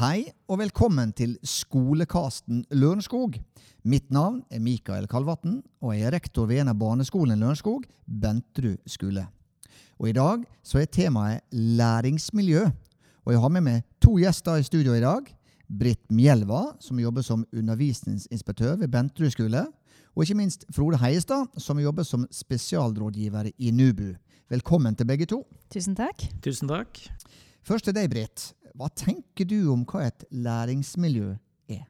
Hei og velkommen til Skolekasten Lørenskog. Mitt navn er Mikael Kalvatn, og jeg er rektor ved en av barneskolene Lørenskog, Bentrud skole. Og I dag så er temaet læringsmiljø. Og Jeg har med meg to gjester i studio i dag. Britt Mjelva, som jobber som undervisningsinspektør ved Bentrud skole. Og ikke minst Frode Heiestad, som jobber som spesialrådgiver i NUBU. Velkommen til begge to. Tusen takk. Tusen takk. Først til deg, Britt. Hva tenker du om hva et læringsmiljø er?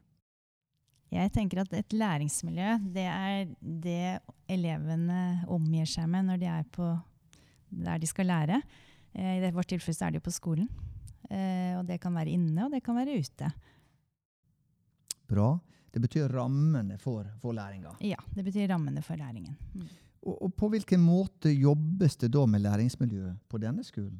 Jeg tenker at et læringsmiljø, det er det elevene omgir seg med når de er på der de skal lære. Eh, I vårt tilfelle er det jo på skolen. Eh, og det kan være inne, og det kan være ute. Bra. Det betyr rammene for, for læringa. Ja, det betyr rammene for læringen. Mm. Og, og på hvilken måte jobbes det da med læringsmiljøet på denne skolen?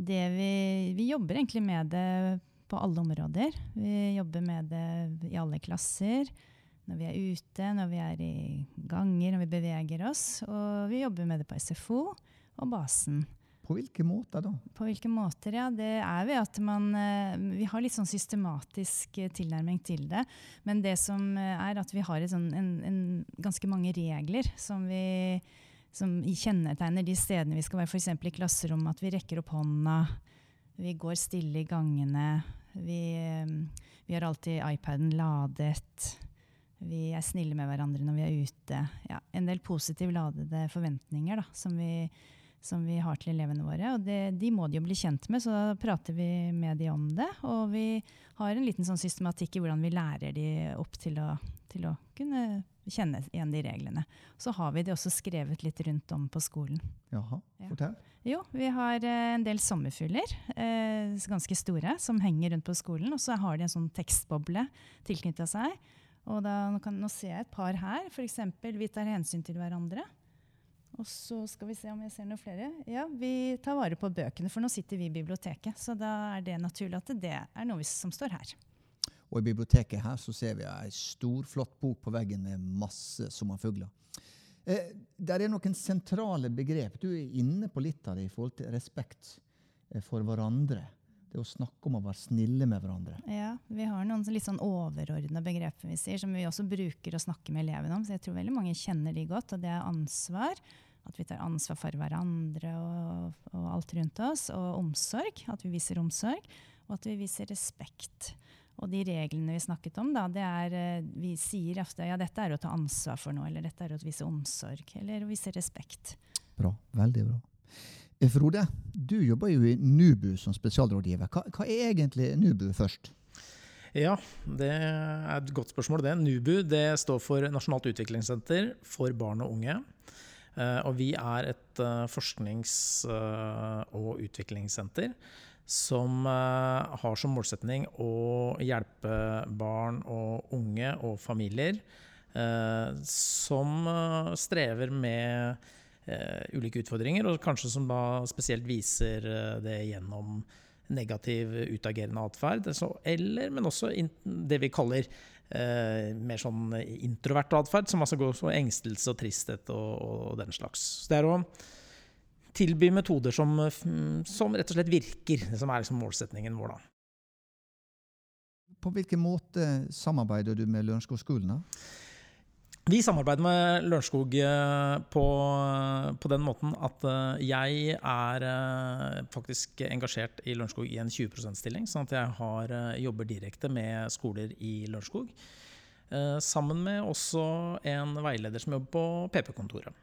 Det vi, vi jobber egentlig med det på alle områder. Vi jobber med det i alle klasser. Når vi er ute, når vi er i ganger, når vi beveger oss. Og vi jobber med det på SFO og basen. På hvilke måter da? På hvilke måter, ja. Det er ved at man eh, Vi har litt sånn systematisk eh, tilnærming til det. Men det som eh, er at vi har sånn, en, en, ganske mange regler som vi som kjennetegner de stedene vi skal være, f.eks. i klasserommet, at vi rekker opp hånda, vi går stille i gangene, vi, vi har alltid iPaden ladet. Vi er snille med hverandre når vi er ute. Ja, en del positivt ladede forventninger da, som vi, som vi har til elevene våre. Og det, de må de jo bli kjent med, så da prater vi med de om det. Og vi har en liten sånn systematikk i hvordan vi lærer de opp til å, til å kunne kjenne igjen de reglene. Så har vi det også skrevet litt rundt om på skolen. Jaha, fortell. Ja. Jo, vi har eh, en del sommerfugler, eh, ganske store, som henger rundt på skolen. Og så har de en sånn tekstboble tilknytta seg. Og da, nå, kan, nå ser jeg et par her. F.eks. vi tar hensyn til hverandre. Og så skal vi se om jeg ser noen flere. Ja, Vi tar vare på bøkene, for nå sitter vi i biblioteket. Så da er det naturlig at det er noe som står her. Og i biblioteket her så ser vi ei stor, flott bok på veggen med masse sommerfugler. Eh, der er noen sentrale begrep. Du er inne på litt av det i forhold til respekt eh, for hverandre. Det å snakke om å være snille med hverandre. Ja, Vi har noen litt sånn overordna begreper vi sier, som vi også bruker å snakke med elevene om. så jeg tror veldig mange kjenner de godt. og Det er ansvar. At vi tar ansvar for hverandre og, og alt rundt oss. Og omsorg. At vi viser omsorg. Og at vi viser respekt. Og de reglene vi snakket om, da, det er eh, Vi sier ofte ja, dette er å ta ansvar for noe, eller dette er å vise omsorg, eller å vise respekt. Bra. Veldig bra. Eh, Frode, du jobber jo i NUBU som spesialrådgiver. Hva, hva er egentlig NUBU først? Ja, det er et godt spørsmål. det. NUBU det står for Nasjonalt utviklingssenter for barn og unge. Eh, og vi er et forsknings- og utviklingssenter som uh, har som målsetning å hjelpe barn og unge og familier uh, som uh, strever med ulike utfordringer, og kanskje som da spesielt viser det gjennom negativ utagerende atferd. Eller, men også det vi kaller mer sånn introvert atferd, som altså går på engstelse og tristhet og, og den slags. Så det er å tilby metoder som, mm, som, rett og slett virker. Som er liksom målsetningen vår. da. På hvilken måte samarbeider du med Lørenskog-skolen? Vi samarbeider med Lørenskog eh, på, på, den måten at eh, jeg er eh, faktisk engasjert i Lørenskog i en 20 %-stilling. Sånn at jeg har, jobber direkte med skoler i Lørenskog. Sammen med også en veileder som jobber på PP-kontoret.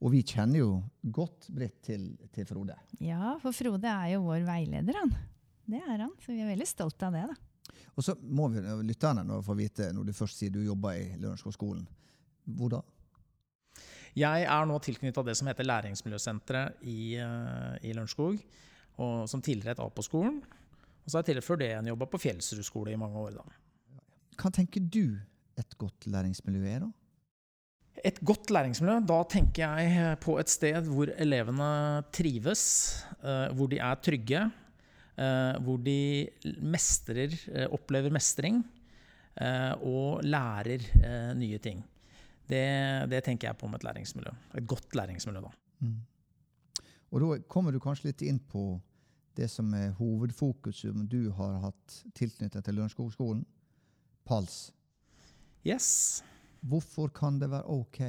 Og vi kjenner jo godt Britt til, til, Frode. Ja, for Frode er jo vår veileder, han. Det er han, så vi er veldig stolte av det. da. Og så må vi lytterne nå få vite, når du først sier du jobber i Lørenskog-skolen, hvor da? Jeg er nå tilknytta det som heter Læringsmiljøsenteret i, uh, i Lørenskog. Som tidligere het Apo-skolen. Og så har jeg tilført det en jobba på Fjellsrud skole i mange år. da. Hva tenker du et godt læringsmiljø er, da? Et godt læringsmiljø, da tenker jeg på et sted hvor elevene trives, eh, hvor de er trygge, eh, hvor de mestrer, eh, opplever mestring og lærer nye ting. Det, det, tenker jeg på med et læringsmiljø. Et godt læringsmiljø, da. Mm. Og da kommer du kanskje litt inn på det som er hovedfokuset du har hatt tilknyttet til Lørenskog-skolen? PALS. Yes. Hvorfor kan det være ok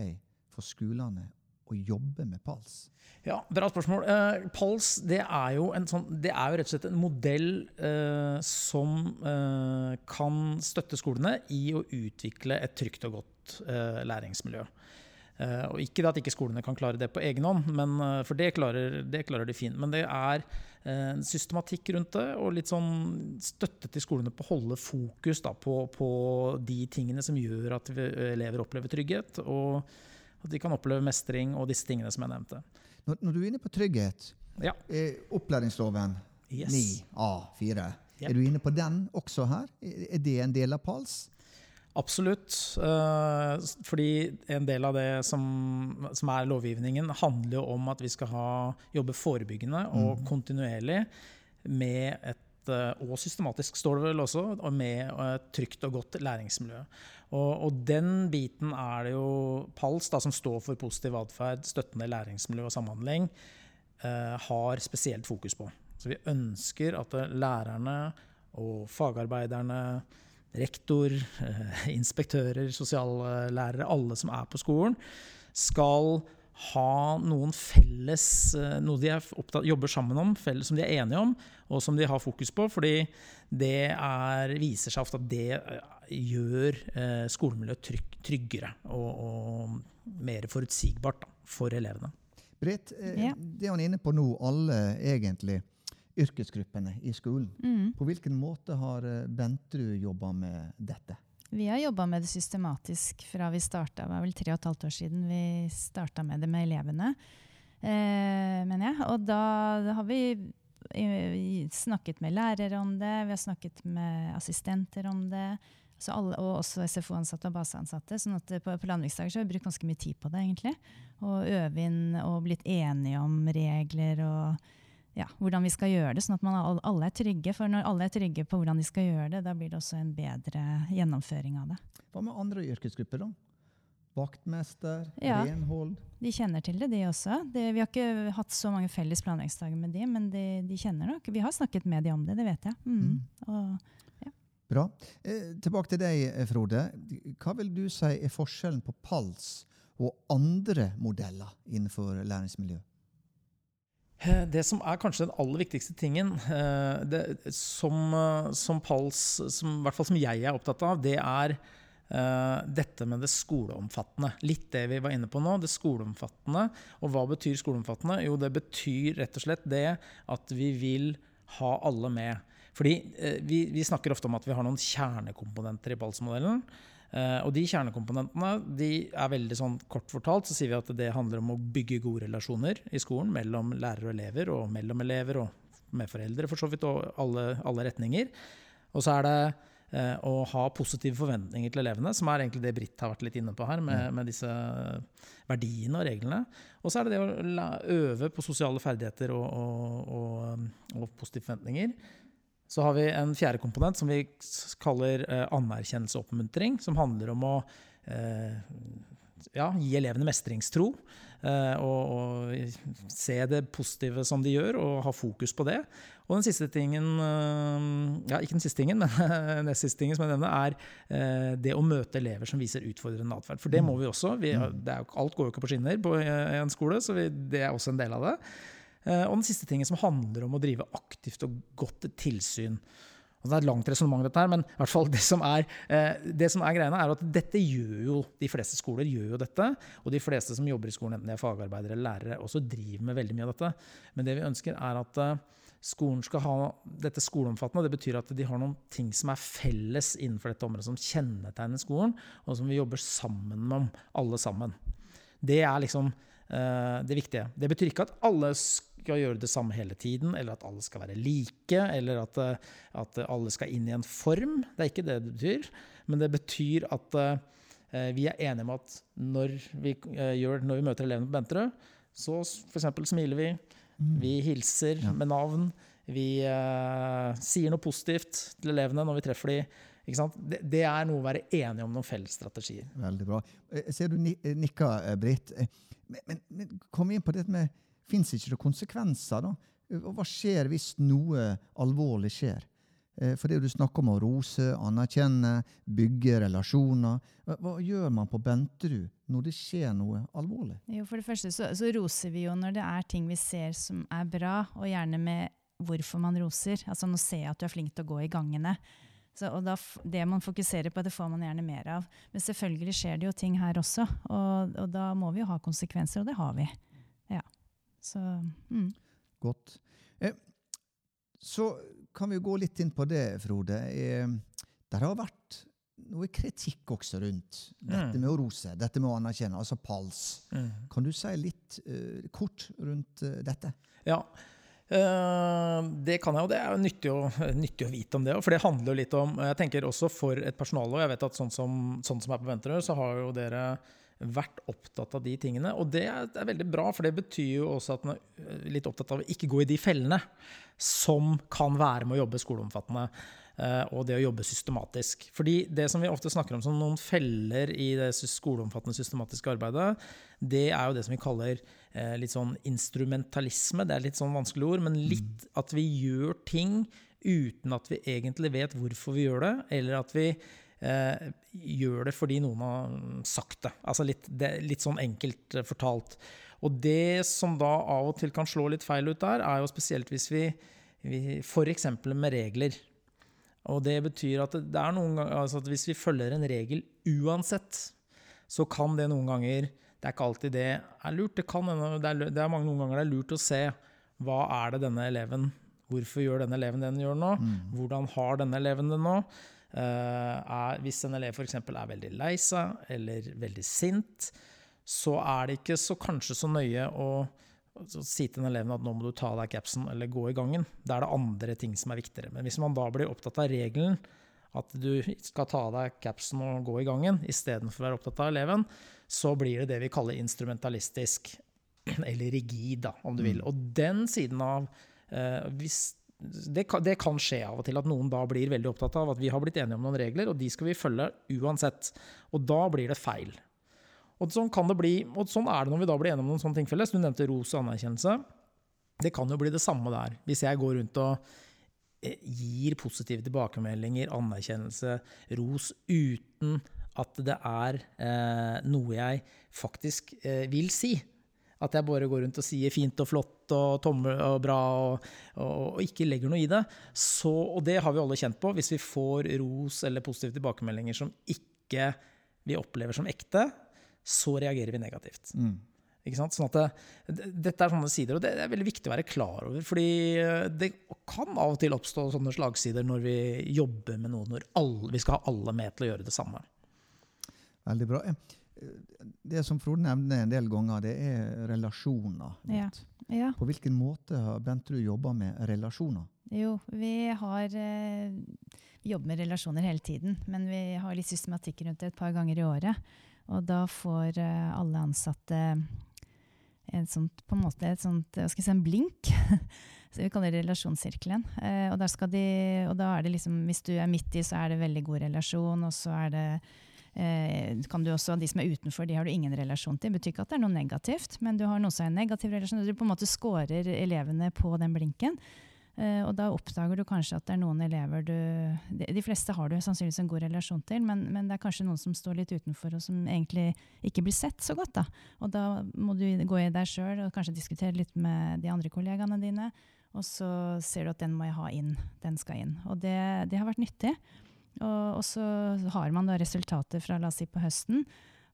for skolene å jobbe med PALS? Ja, Bra spørsmål. Eh, PALS det er, jo sånn, det er jo rett og slett en modell eh, som eh, kan støtte skolene i å utvikle et trygt og godt eh, læringsmiljø. Eh, og Ikke at ikke skolene kan klare det på egen hånd, men, eh, for det klarer, det klarer, de fint. Men det er en systematikk rundt det, og litt sånn støtte til skolene på å holde fokus da, på, på, de tingene som gjør at elever opplever trygghet. og at de kan oppleve mestring og disse tingene som jeg nevnte. Når, når du er inne på trygghet, ja. eh, opplæringsloven yes. 9A4, yep. er du inne på den også her? Er det en del av PALS? Absolutt. Uh, fordi en del av det som, som, er lovgivningen, handler jo om at vi skal ha, jobbe forebyggende og mm. kontinuerlig med et uh, og systematisk, står det vel også, og med et trygt og godt læringsmiljø. Og, og, den biten er det jo PALS, da, som står for positiv atferd, støttende læringsmiljø og samhandling, eh, har spesielt fokus på. Så vi ønsker at lærerne og fagarbeiderne, rektor, eh, inspektører, sosiallærere, alle som er på skolen, skal ha noen felles eh, Noe de opptatt, jobber sammen om, felles, som de er enige om, og som de har fokus på. Fordi det er, viser seg ofte at det gjør eh, skolemiljøet trygg, tryggere og, og, mer forutsigbart da, for elevene. Britt, det han er inne på nå, alle egentlig yrkesgruppene i skolen. Mm. På hvilken måte har eh, Bentrud jobba med dette? Vi har jobba med det systematisk fra vi starta. Det var vel tre og et halvt år siden vi starta med det med elevene. Eh, mener jeg. Og da har vi eh, snakket med lærere om det, vi har snakket med assistenter om det. Alle, og også SFO-ansatte og baseansatte. sånn at på, på landbruksdager har vi brukt ganske mye tid på det. egentlig. Og øve inn og blitt enige om regler og ja, hvordan vi skal gjøre det, sånn at man, alle er trygge. For når alle er trygge på hvordan de skal gjøre det, da blir det også en bedre gjennomføring av det. Hva med andre yrkesgrupper, da? Vaktmester, ja, renhold? De kjenner til det, de også. Det, vi har ikke hatt så mange felles planleggingsdager med de, men de, de, kjenner nok. Vi har snakket med de om det, det vet jeg. Mm. Mm. Og Bra. Eh, tilbake til deg, eh, Frode. Hva vil du si er forskjellen på PALS og andre modeller innenfor læringsmiljø? Eh, det som er kanskje den aller viktigste tingen, eh, det, som, som, PALS, som, i hvert fall som jeg er opptatt av, det er uh, dette med det skoleomfattende. Litt det vi var inne på nå, det skoleomfattende. Og hva betyr skoleomfattende? Jo, det betyr rett og slett det at vi vil ha alle med. Fordi uh, vi, vi, snakker ofte om at vi har noen kjernekomponenter i PALS-modellen. Eh, og de kjernekomponentene de er veldig sånn kort fortalt så sier vi at det handler om å bygge gode relasjoner i skolen mellom lærere og elever, og mellom elever og med foreldre, for så vidt, og alle, alle retninger. Og så er det eh, å ha positive forventninger til elevene, som er egentlig det Britt har vært litt inne på her, med, mm. med disse verdiene og reglene. Og så er det det å øve på sosiale ferdigheter og, og, og, og positive forventninger. Så har vi en fjerde komponent som vi kaller eh, anerkjennelse og oppmuntring. Som handler om å eh, ja, gi elevene mestringstro. Eh, og, og, se det positive som de gjør, og ha fokus på det. Og den siste tingen, eh, ja, ikke den siste tingen, men nest siste tingen som jeg nevner, er eh, det å møte elever som viser utfordrende atferd. For det må vi også. Vi, mm. er, alt går jo ikke på skinner på en skole, så vi, det er også en del av det. Eh, og den siste tingen som handler om å drive aktivt og godt tilsyn. Og det er et langt resonnement, dette her, men i hvert fall det som, er, eh, det som er greiene, er at dette gjør jo de fleste skoler. gjør jo dette, Og de fleste som jobber i skolen, enten de er fagarbeidere eller lærere, også driver med veldig mye av dette. Men det vi ønsker, er at eh, skolen skal ha dette skoleomfattende. Det betyr at de har noen ting som er felles innenfor dette området, som kjennetegner skolen, og som vi jobber sammen om, alle sammen. Det er liksom det viktige. Det betyr ikke at alle skal skal gjøre det samme hele tiden, eller at alle skal være like, eller at, eh, at, alle skal inn i en form. Det er ikke det det betyr. Men det betyr at uh, vi er enige om at når vi, uh, gjør, når vi møter elevene på Benterød, så f.eks. smiler vi, mm. vi hilser med navn, vi uh, sier noe positivt til elevene når vi treffer dem. Det, det, er noe å være enige om noen felles strategier. Veldig bra. Jeg ser du nikker, Britt. Men, men, kom inn på det med Fins ikke det konsekvenser, da? Og Hva skjer hvis noe alvorlig skjer? Eh, for det du snakker om å rose, anerkjenne, bygge relasjoner. Hva, gjør man på Benterud når det skjer noe alvorlig? Jo, For det første så, så, roser vi jo når det er ting vi ser som er bra, og gjerne med hvorfor man roser. Altså nå ser jeg at du er flink til å gå i gangene. Så, og da, Det man fokuserer på, det får man gjerne mer av. Men selvfølgelig skjer det jo ting her også, og, og da må vi jo ha konsekvenser, og det har vi. Så, mm. Godt. Eh, så kan vi gå litt inn på det, Frode. Eh, det har vært noe kritikk også rundt dette mm. med å rose, dette med å anerkjenne, altså pals. Mm. Kan du si litt uh, kort rundt uh, dette? Ja, uh, det kan jeg, og det er jo nyttig å, nyttig å vite om det. For det handler jo litt om Jeg tenker også for et personale, og jeg vet at sånn som, sånn som er på Venterød, så har jo dere vært opptatt av de tingene. Og det er, veldig bra, for det betyr jo også at man er litt opptatt av å ikke gå i de fellene som kan være med å jobbe skoleomfattende. Uh, og det å jobbe systematisk. Fordi det som vi ofte snakker om som noen feller i det skoleomfattende systematiske arbeidet, det er jo det som vi kaller uh, litt sånn instrumentalisme. Det er litt sånn vanskelig ord, men litt mm. at vi gjør ting uten at vi egentlig vet hvorfor vi gjør det, eller at vi eh, gjør det fordi noen har sagt det. Altså litt, det, litt sånn enkelt eh, fortalt. Og det som da av og til kan slå litt feil ut der, er jo spesielt hvis vi, vi F.eks. med regler. Og det betyr at, det er ganger, altså at hvis vi følger en regel uansett, så kan det noen ganger Det er ikke alltid det er lurt. Det, kan, det, er, det er mange noen ganger det er lurt å se hva er det denne eleven Hvorfor gjør denne eleven det den gjør nå? Mm. Hvordan har denne eleven det nå? Eh, er, hvis en elev f.eks. er veldig lei seg eller veldig sint, så er det ikke så, kanskje så nøye å si til en eleven at nå må du ta av deg capsen eller gå i gangen. Da er det andre ting som er viktigere. Men hvis man da blir opptatt av regelen, at du skal ta av deg capsen og gå i gangen istedenfor å være opptatt av eleven, så blir det det vi kaller instrumentalistisk. Eller rigid, da, om du vil. Mm. Og den siden av eh, hvis det kan, det kan, skje av og til at noen da blir veldig opptatt av at vi har blitt enige om noen regler, og de skal vi følge uansett. Og da blir det feil. Og sånn, det bli, og sånn er det når vi da blir enige om noen sånne ting felles. Du nevnte ros og anerkjennelse. Det kan jo bli det samme der. Hvis jeg går rundt og eh, gir positive tilbakemeldinger, anerkjennelse, ros, uten at det er eh, noe jeg faktisk eh, vil si. At jeg bare går rundt og sier fint og flott og tommel og bra og, og, og, ikke legger noe i det. Så, og det har vi alle kjent på. Hvis vi får ros eller positive tilbakemeldinger som ikke vi opplever som ekte, så reagerer vi negativt. Mm. Sånn at det, dette er sånne sider, og det er veldig viktig å være klar over. fordi det kan av og til oppstå sånne slagsider når vi jobber med noe, når alle, vi skal ha alle med til å gjøre det samme. Veldig bra det som Frode nevner en del ganger, det er relasjoner. Ja. Ja. På hvilken måte har Bentrud jobba med relasjoner? Jo, vi har eh, jobber med relasjoner hele tiden, men vi har litt systematikk rundt det et par ganger i året. Og da får eh, alle ansatte en sånt, på en måte et sånt, hva skal jeg si, en blink. Så vi kaller det relasjonssirkelen. Eh, og, de, og, da er det liksom, hvis du er midt i, så er det veldig god relasjon, og så er det kan du også, De som er utenfor, de har du ingen relasjon til. Det betyr ikke at det er noe negativt, men du har noe som er en negativ relasjon. Du på en måte scorer elevene på den blinken. Uh, og da oppdager du kanskje at det er noen elever du de fleste har du sannsynligvis en god relasjon til, men, men, det er kanskje noen som står litt utenfor, og som egentlig ikke blir sett så godt. da. Og da må du gå i deg sjøl og kanskje diskutere litt med de andre kollegaene dine. Og så ser du at den må jeg ha inn. Den skal inn. Og det, det har vært nyttig. Og, og, så har man da resultater fra la oss si på høsten,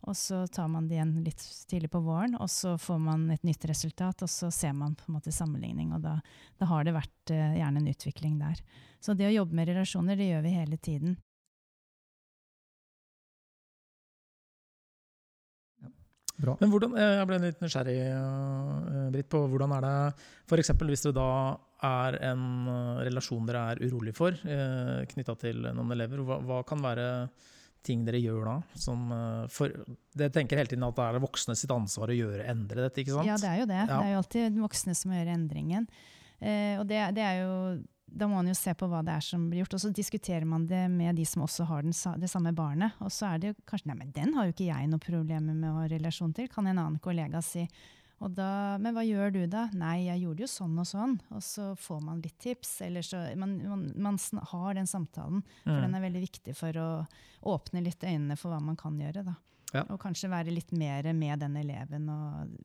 og så tar man det igjen litt tidlig på våren, og så får man et nytt resultat, og så ser man på en måte sammenligning, og da, da har det vært uh, gjerne en utvikling der. Så det å jobbe med relasjoner, det gjør vi hele tiden. Bra. Men hvordan, eh, Jeg ble litt nysgjerrig uh, Britt, på hvordan er det f.eks. hvis du da er en uh, relasjon dere er urolig for, eh, knytta til noen elever. Hva, hva, kan være ting dere gjør da? Som, uh, for, det tenker hele tiden at det er voksne sitt ansvar å gjøre, endre dette, ikke sant? Ja, det er jo det. Ja. Det er jo alltid voksne som gjør endringen. og det, det er jo da må man jo se på hva det er som blir gjort. Og så diskuterer man det med de som også har den, det samme barnet. Og så er det jo kanskje Nei, men den har jo ikke jeg noe problemer med å ha relasjon til, kan en annen kollega si. Og da, men hva gjør du da? Nei, jeg gjorde jo sånn og sånn. Og så får man litt tips. Eller så, man, man, man har den samtalen, for Mm. den er veldig viktig for å åpne litt øynene for hva man kan gjøre. da. Ja. Og kanskje være litt mer med den eleven. Og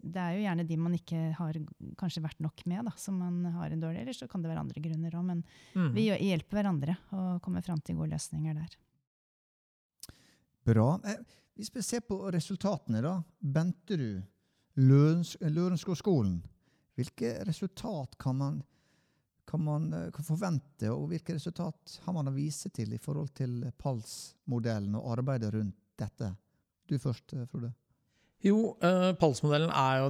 det er jo gjerne de man ikke har kanskje vært nok med, da, som man har en dårlig Eller så kan det være andre grunner òg, men Mm. vi hjelper hverandre å komme fram til gode løsninger der. Bra. Eh, Hvis vi ser på resultatene, da. Benterud, Lørenskog-skolen. Hvilke resultat kan man, kan man eh, kan forvente, og hvilke resultat har man å vise til i forhold til PALS-modellen og arbeidet rundt dette? Du først, eh, Frode. Jo, uh, PALS-modellen er,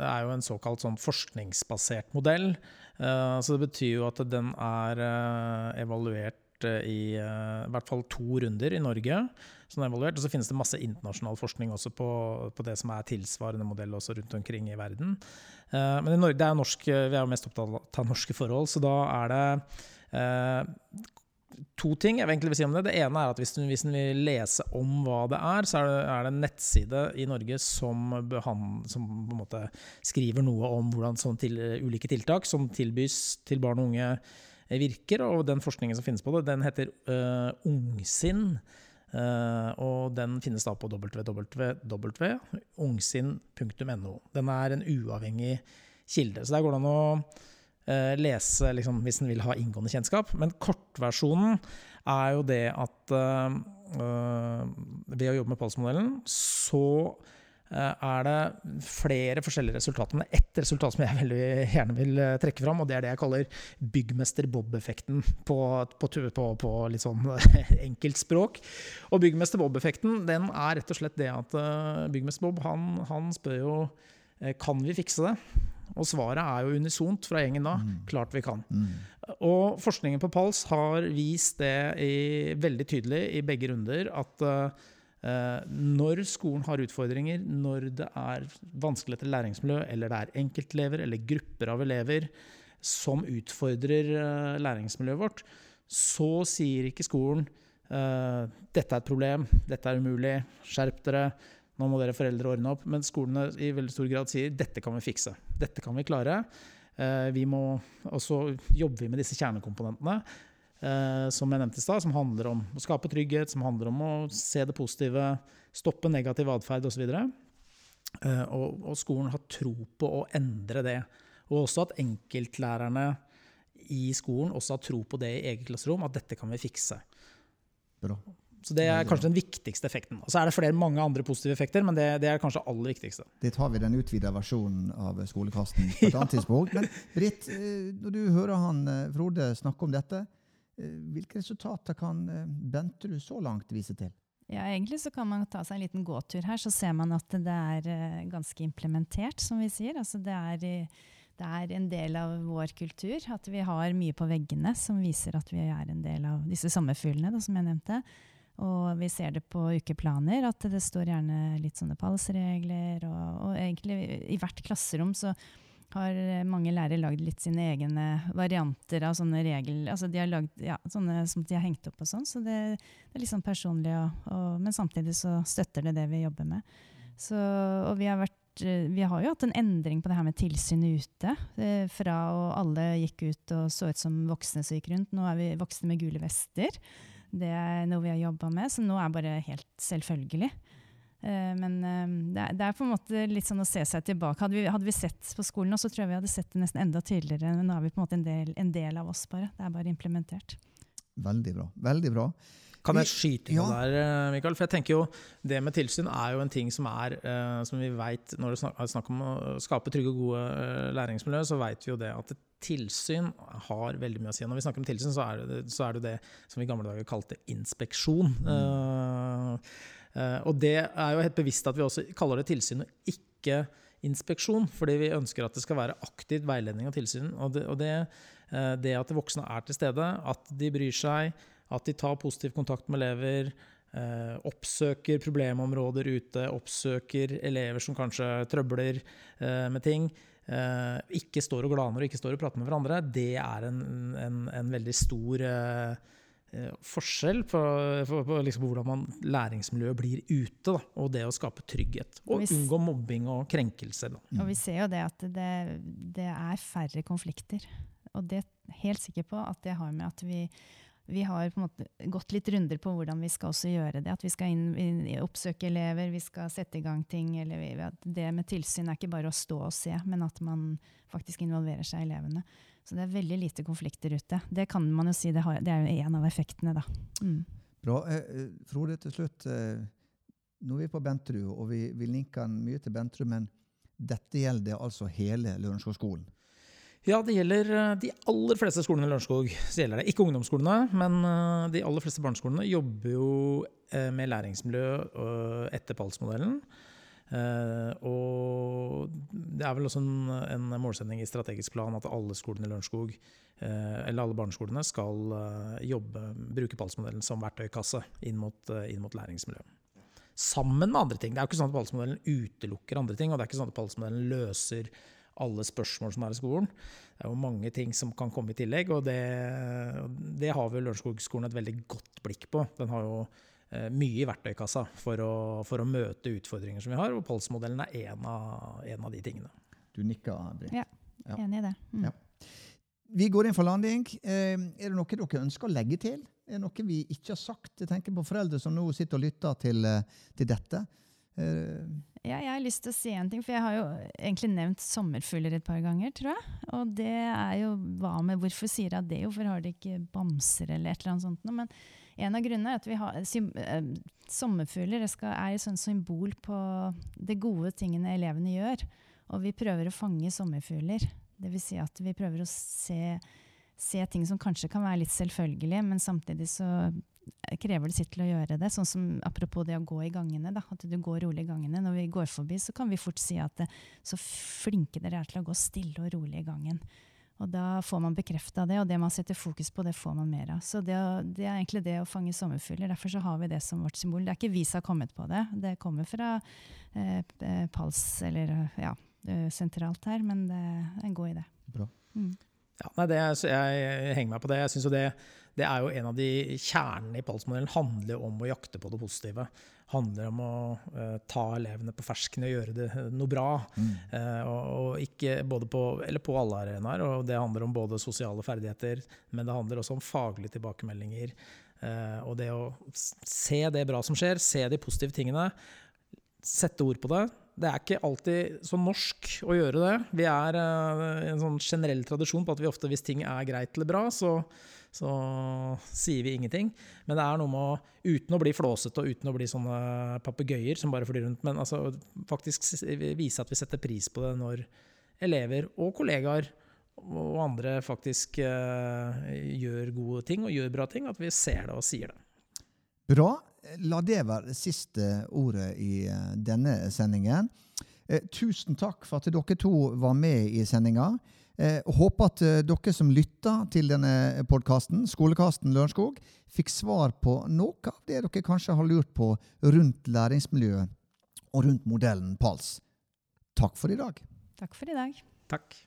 er jo en såkalt sånn forskningsbasert modell. Eh, så det betyr jo at den er eh, evaluert i eh, i hvert fall to runder i Norge. som er evaluert, Og så finnes det masse internasjonal forskning også på, på det som er tilsvarende modell også rundt omkring i verden. Eh, men i Norge, er norsk, eh, vi er jo mest opptatt av norske forhold, så da er det to ting jeg egentlig vil si om det. Det ene er at hvis du, vil lese om hva det er, så er det, er det en nettside i Norge som, behand, som på en måte skriver noe om hvordan til, ulike tiltak som tilbys til barn og unge virker. Og den forskningen som finnes på det, den heter uh, Ungsinn. Uh, og den finnes da på www.ungsinn.no. Den er en uavhengig kilde. Så der går det an å uh, lese liksom, hvis en vil ha inngående kjennskap. Men kortversjonen er jo det at uh, eh, ved å jobbe med PALS-modellen, så eh, er det flere forskjellige resultater. Men ett resultat som jeg veldig gjerne vil eh, trekke fram, og det er det jeg kaller byggmester Bob-effekten på, på, på, på litt sånn enkelt språk. Og byggmester Bob-effekten den er rett og slett det at eh, byggmester Bob han, han spør jo eh, kan vi fikse det. Og svaret er jo unisont fra gjengen da. Klart vi kan. Mm. Og forskningen på PALS har vist det i, veldig tydelig i begge runder at eh, når skolen har utfordringer, når det er vanskelig etter læringsmiljø, eller det er enkeltelever eller grupper av elever som utfordrer eh, læringsmiljøet vårt, så sier ikke skolen eh, dette er et problem, dette er umulig, skjerp dere, nå må dere foreldre ordne opp. Men skolene i veldig stor grad sier dette kan vi fikse, dette kan vi klare. Eh, vi må, og så jobber vi med disse kjernekomponentene eh, som jeg nevnte i stad, som handler om å skape trygghet, som handler om å se det positive, stoppe negativ atferd osv. Eh, og, og skolen har tro på å endre det. Og også at enkeltlærerne i skolen også har tro på det i eget klasserom, at dette kan vi fikse. Bra. Så det er kanskje den viktigste effekten. Og så er det flere mange andre positive effekter, men det, det er kanskje aller viktigste. Det tar vi den utvida versjonen av Skolekasten på et annet tidspunkt. Men Britt, eh, når du hører han eh, Frode snakke om dette, eh, hvilke resultater kan eh, Benterud så langt vise til? Ja, egentlig så kan man ta seg en liten gåtur her, så ser man at det er eh, ganske implementert, som vi sier. Altså det er, det er en del av vår kultur, at vi har mye på veggene som viser at vi er en del av disse sommerfuglene, da, som jeg nevnte. Og vi ser det på ukeplaner, at det står gjerne litt sånne palsregler. Og, og egentlig i hvert klasserom så har mange lærere lagd litt sine egne varianter av sånne regler. Altså de har lagd ja, sånne som de har hengt opp og sånn. Så det, det er litt sånn personlig, og, og, men samtidig så støtter det det vi jobber med. Så, og vi har, vært, eh, vi har jo hatt en endring på det her med tilsyn ute. Eh, fra og alle gikk ut og så ut som voksne som gikk rundt. Nå er vi voksne med gule vester. Det er noe vi har jobba med, så nå er det bare helt selvfølgelig. Eh, men eh, det, er, det er på en måte litt sånn å se seg tilbake. Hadde vi, hadde vi sett på skolen nå, så tror jeg vi hadde sett det nesten enda tidligere. Men nå er vi på en måte en del, en del av oss, bare. Det er bare implementert. Veldig bra. Veldig bra. Kan jeg skyte inn ja. der, eh, Mikael? For jeg tenker jo, Det med tilsyn er jo en ting som er, som vi vet, Når det er snakk om å skape trygge og gode læringsmiljø, så vet vi jo det at tilsyn har veldig mye å si. Når vi snakker om tilsyn, så er det så er det, det som vi i gamle dager kalte inspeksjon. Eh, og det er jo helt bevisst at vi også kaller det tilsyn og ikke inspeksjon, fordi vi ønsker at det skal være aktivt veiledning og tilsyn. Og det, eh, det at voksne er til stede, at de bryr seg, at de tar positiv kontakt med elever, eh, oppsøker problemområder ute, oppsøker elever som kanskje trøbler eh, med ting, eh, ikke står og glaner og ikke står og prater med hverandre, det er en, en, en veldig stor eh, eh, forskjell på, på, på, liksom på, hvordan man, læringsmiljøet blir ute. Da, og det å skape trygghet. Og vi, unngå mobbing og krenkelser. Da. Og vi ser jo det at det, det er færre konflikter. Og det er helt sikker på at det har med at vi vi har på en måte gått litt runder på hvordan vi skal også gjøre det. At vi skal inn, inn, oppsøke elever, vi skal sette i gang ting. Eller vi, det med tilsyn er ikke bare å stå og se, men at man faktisk involverer seg i elevene. Så det er veldig lite konflikter ute. Det kan man jo si, det, har, det er jo en av effektene, da. Mm. Bra. Eh, eh, Frode, til slutt. Eh, nå er vi på Benterud, og vi, vi linker mye til Benterud, men dette gjelder altså hele Lørenskog-skolen? Ja, det gjelder eh, de aller fleste skolene i Lørenskog. Så gjelder det ikke ungdomsskolene, men eh, de aller fleste barneskolene jobber jo eh, med læringsmiljø etter PALS-modellen. Og det er vel også en, en, målsetning i strategisk plan at alle skolene i Lørenskog, eller alle barneskolene, skal jobbe, bruke PALS-modellen som verktøykasse inn mot, inn mot læringsmiljø. Sammen med andre ting. Det er jo ikke sånn at PALS-modellen utelukker andre ting, og det er ikke sånn at PALS-modellen løser alle spørsmål som er i skolen. Det er jo mange ting som kan komme i tillegg, og det, det har vel Lørenskog-skolen et veldig godt blikk på. Den har jo Eh, mye i verktøykassa for å, for å, møte utfordringer som vi har, og Pols-modellen er en av, en av, de tingene. Du nikker, Britt. Ja, ja. enig i det. Mm. Ja. Vi går inn for landing. Eh, er det noe dere ønsker å legge til? Er det noe vi ikke har sagt? Jeg tenker på foreldre som nå sitter og lytter til, eh, til dette. Ja, jeg har lyst til å si en ting, for jeg har jo egentlig nevnt sommerfugler et par ganger, tror jeg. Og det er jo hva med Hvorfor sier jeg det? Hvorfor har de ikke bamser eller et eller annet sånt? Men en av grunnene er at vi har uh, sommerfugler er et sånt symbol på de gode tingene elevene gjør. Og vi prøver å fange sommerfugler. Dvs. Si at vi prøver å se, se, ting som kanskje kan være litt selvfølgelige, men samtidig så krever det sitt til å gjøre det. Sånn som Apropos det å gå i gangene. Da, at du går rolig i gangene. Når vi går forbi, så kan vi fort si at det, så flinke dere er til å gå stille og rolig i gangen. Og da får man bekrefta det, og det man setter fokus på, det får man mer av. Så det, det, er egentlig det å fange sommerfugler. Derfor så har vi det som vårt symbol. Det er ikke vi som har kommet på det. Det kommer fra eh, eh Pals, eller ja, sentralt her, men det er en god idé. Bra. Mm. Ja, nei, det, jeg henger meg på det. Jeg synes jo det, det er jo en av de kjernene i Pals-modellen. handler om å jakte på det positive handler om å uh, ta elevene på fersken og gjøre det eh, noe bra. Mm. Uh, og, og, ikke både på, eller på alle arenaer. Og det handler om både sosiale ferdigheter, men det handler også om faglige tilbakemeldinger. Uh, og det å se det bra som skjer, se de positive tingene, sette ord på det. Det er ikke alltid så norsk å gjøre det. Vi er en sånn generell tradisjon på at vi ofte, hvis ting er greit eller bra, så så sier vi ingenting. Men det er noe med å, uten å bli flåsete og uten å bli sånne papegøyer som bare flyr rundt, men altså faktisk vise at vi setter pris på det når elever og kollegaer og andre faktisk uh, gjør gode ting og gjør bra ting, at vi ser det og sier det. Bra. La det være det siste ordet i uh, denne sendingen. Uh, tusen takk for at dere to var med i sendinga. Eh, håper at eh, dere som lytta til denne podkasten, Skolekasten Lørenskog, fikk svar på noe av det dere kanskje har lurt på rundt læringsmiljøet og rundt modellen PALS. Takk for i dag. Takk for i dag. Takk.